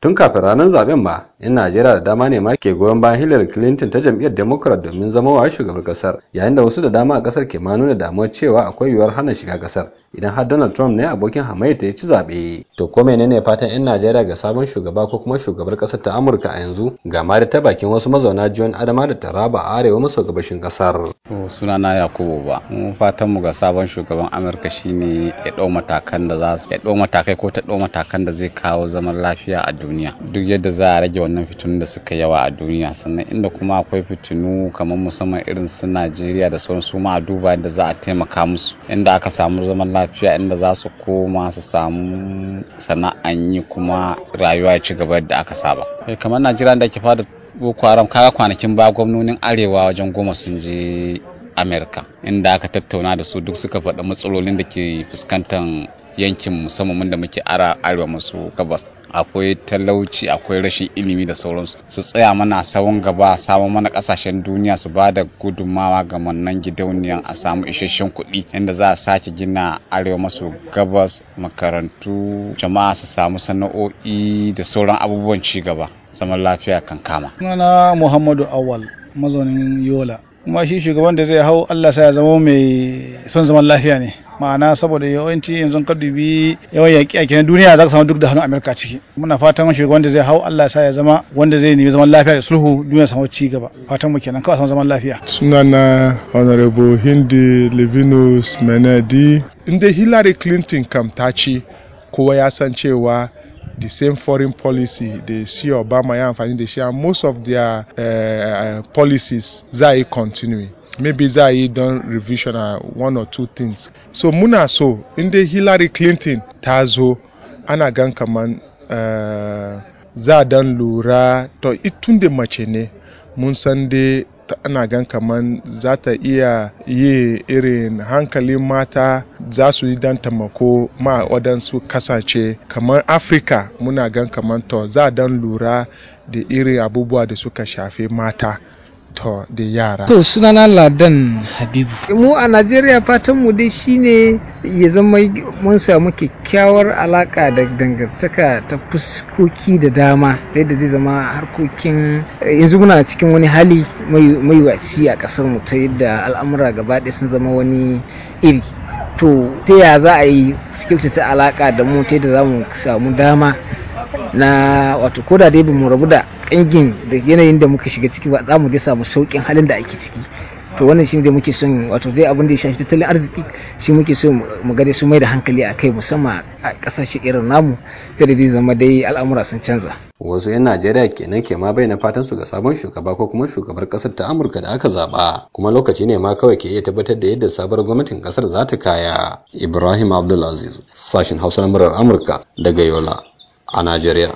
tun kafin ranar zaɓen ma yan najeriya da dama ne ma ke goyon bayan hillary clinton ta jam'iyyar democrat domin zama wa shugaban ƙasar yayin da wasu da dama a ƙasar ke ma nuna damuwar cewa akwai yiwuwar hana shiga ƙasar idan har donald trump ne abokin hamayya ya ci zaɓe. To ko menene fatan yan najeriya ga sabon shugaba ko kuma shugabar ƙasar ta amurka a yanzu? Ga da ta bakin wasu mazauna jiyon adama da taraba a arewa maso gabashin ƙasar sunana yakubu ba mu fatan mu ga sabon shugaban amurka shine ya ɗau matakan da za su ya ɗau matakai ko ta ɗau matakan da zai kawo zaman lafiya a duniya. Duk yadda za a rage wannan fitinun da suka yawa a duniya. Sannan inda kuma akwai fitinu kamar musamman irin su najeriya da sauran su ma a duba yadda za a taimaka musu. Inda aka samu zaman lafiya inda za su koma su samu sana'an yi kuma rayuwa ya ci gaba yadda aka saba. Kamar najeriya da ke fada boko haram kaga kwanakin ba gwamnonin arewa wajen goma sun je amerika inda aka tattauna da su duk suka faɗi matsalolin da ke fuskantar yankin musamman da muke ara arewa masu gabas. Akwai talauci akwai rashin ilimi da sauransu su tsaya mana sawon gaba samun mana ƙasashen duniya su ba da gudunmawa ga wannan gidauniyan a samu isasshen kuɗi inda za a sake gina arewa maso gabas makarantu jama'a su samu sana'o'i da sauran abubuwan ci gaba zaman lafiya kan kama. Sunana Muhammadu Awal mazaunin Yola. kuma shi shugaban da zai hau Allah sa ya zama mai son zaman lafiya ne ma'ana saboda yawanci yanzu ka dubi yawan yaƙi a na duniya za ka samu duk da hannun Amerika ciki. Muna fatan shugaban da zai hau Allah sa ya zama wanda zai nemi zaman lafiya da sulhu duniya samu ci gaba fatan mu kenan kawai samu zaman lafiya. Sunana honorable Hindi Levinus Menadi inda Hillary Clinton kam ta ci kowa ya san cewa the same foreign policy da shi obama ya amfani da shi most of their uh, policies za yi continue maybe za don revision a one or two things. So muna so inda hillary clinton ta zo ana gan kaman uh, za dan lura. To itun da mace ne mun san dai ana gan kaman za ta iya yi irin hankalin mata za su yi dan tamako ma waɗansu ƙasashe. Kamar afirka muna gan kaman to za dan lura da irin abubuwa da suka shafi mata. To da yara. To sunana Ladan Habibu. Mu a Najeriya fatan mu dai shine ya zama mun samu kyakkyawar alaka da dangantaka ta fuskoki da dama ta yadda zai zama harkokin yanzu muna cikin wani hali mai wasi a ƙasar mu ta yadda al'amura gaba ɗaya sun zama wani iri. To ta ya za a yi ta alaka da mu ta yadda za mu samu dama na wato koda dai ba mu rabu da ƙangin da yanayin da muka shiga ciki ba za mu dai samu sauƙin halin da ake ciki. To wannan shi dai muke son wato dai abin da ya shafi tattalin arziki shi muke so mu ga su mai da hankali a kai musamman a ƙasashe irin namu ta da zai zama dai al'amura sun canza. Wasu 'yan najeriya kenan ke ma bayyana fatan su ga sabon shugaba ko kuma shugabar ƙasar ta amurka da aka zaba kuma lokaci ne ma kawai ke iya tabbatar da yadda sabuwar gwamnatin ƙasar za ta kaya. Ibrahim abdulaziz sashin hausa na murar amurka daga yola. A najeriya